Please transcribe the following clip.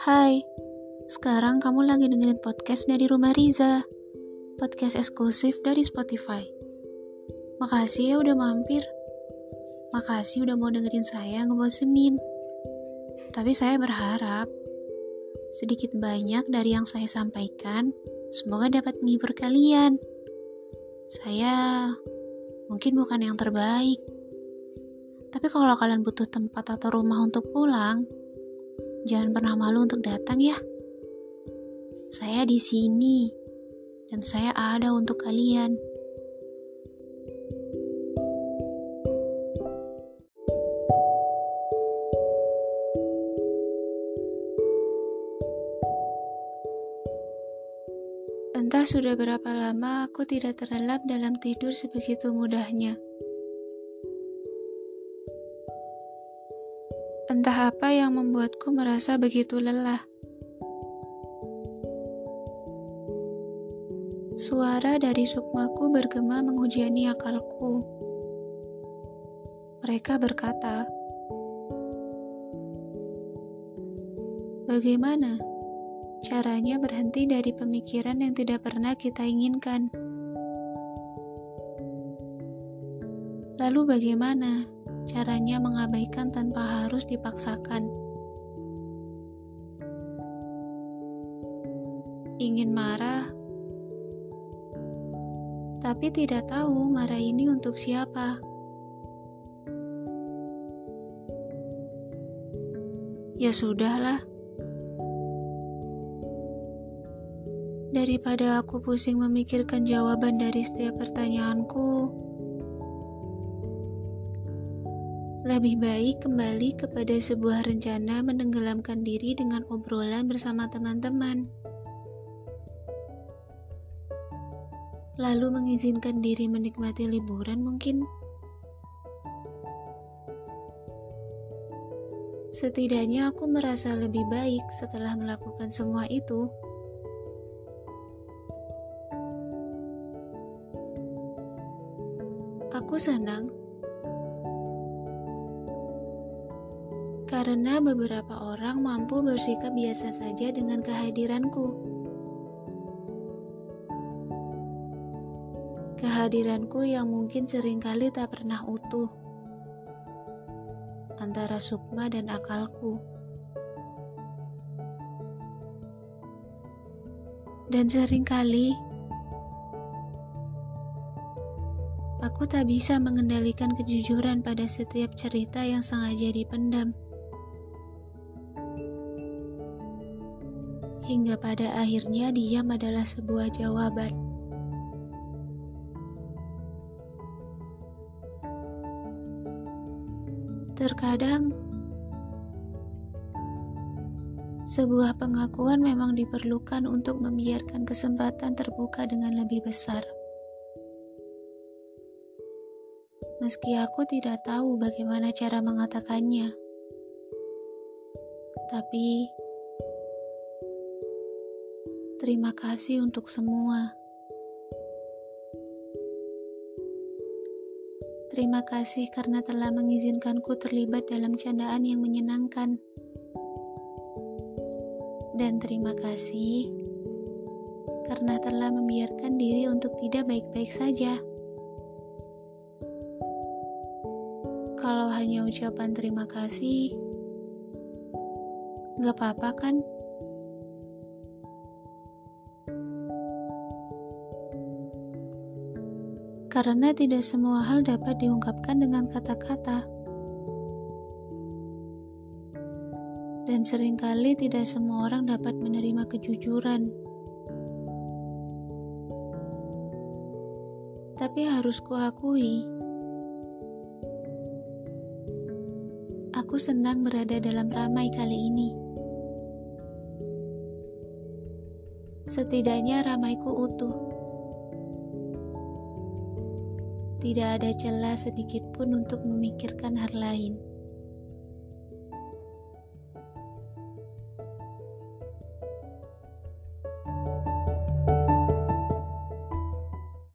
Hai, sekarang kamu lagi dengerin podcast dari Rumah Riza, podcast eksklusif dari Spotify. Makasih ya udah mampir. Makasih udah mau dengerin saya ngebosenin. Tapi saya berharap sedikit banyak dari yang saya sampaikan semoga dapat menghibur kalian. Saya mungkin bukan yang terbaik. Tapi kalau kalian butuh tempat atau rumah untuk pulang, Jangan pernah malu untuk datang ya. Saya di sini dan saya ada untuk kalian. Entah sudah berapa lama aku tidak terlelap dalam tidur sebegitu mudahnya. Entah apa yang membuatku merasa begitu lelah. Suara dari sukmaku bergema menghujani akalku. Mereka berkata, "Bagaimana caranya berhenti dari pemikiran yang tidak pernah kita inginkan?" Lalu, bagaimana caranya mengabaikan tanpa harus dipaksakan. Ingin marah, tapi tidak tahu marah ini untuk siapa. Ya sudahlah. Daripada aku pusing memikirkan jawaban dari setiap pertanyaanku, Lebih baik kembali kepada sebuah rencana menenggelamkan diri dengan obrolan bersama teman-teman. Lalu mengizinkan diri menikmati liburan mungkin. Setidaknya aku merasa lebih baik setelah melakukan semua itu. Aku senang karena beberapa orang mampu bersikap biasa saja dengan kehadiranku. Kehadiranku yang mungkin sering kali tak pernah utuh antara sukma dan akalku. Dan sering kali aku tak bisa mengendalikan kejujuran pada setiap cerita yang sengaja dipendam. Hingga pada akhirnya diam adalah sebuah jawaban. Terkadang, sebuah pengakuan memang diperlukan untuk membiarkan kesempatan terbuka dengan lebih besar. Meski aku tidak tahu bagaimana cara mengatakannya, tapi Terima kasih untuk semua. Terima kasih karena telah mengizinkanku terlibat dalam candaan yang menyenangkan. Dan terima kasih karena telah membiarkan diri untuk tidak baik-baik saja. Kalau hanya ucapan terima kasih, gak apa-apa kan? Karena tidak semua hal dapat diungkapkan dengan kata-kata. Dan sering kali tidak semua orang dapat menerima kejujuran. Tapi harus kuakui, aku senang berada dalam ramai kali ini. Setidaknya ramaiku utuh. Tidak ada celah sedikit pun untuk memikirkan hal lain.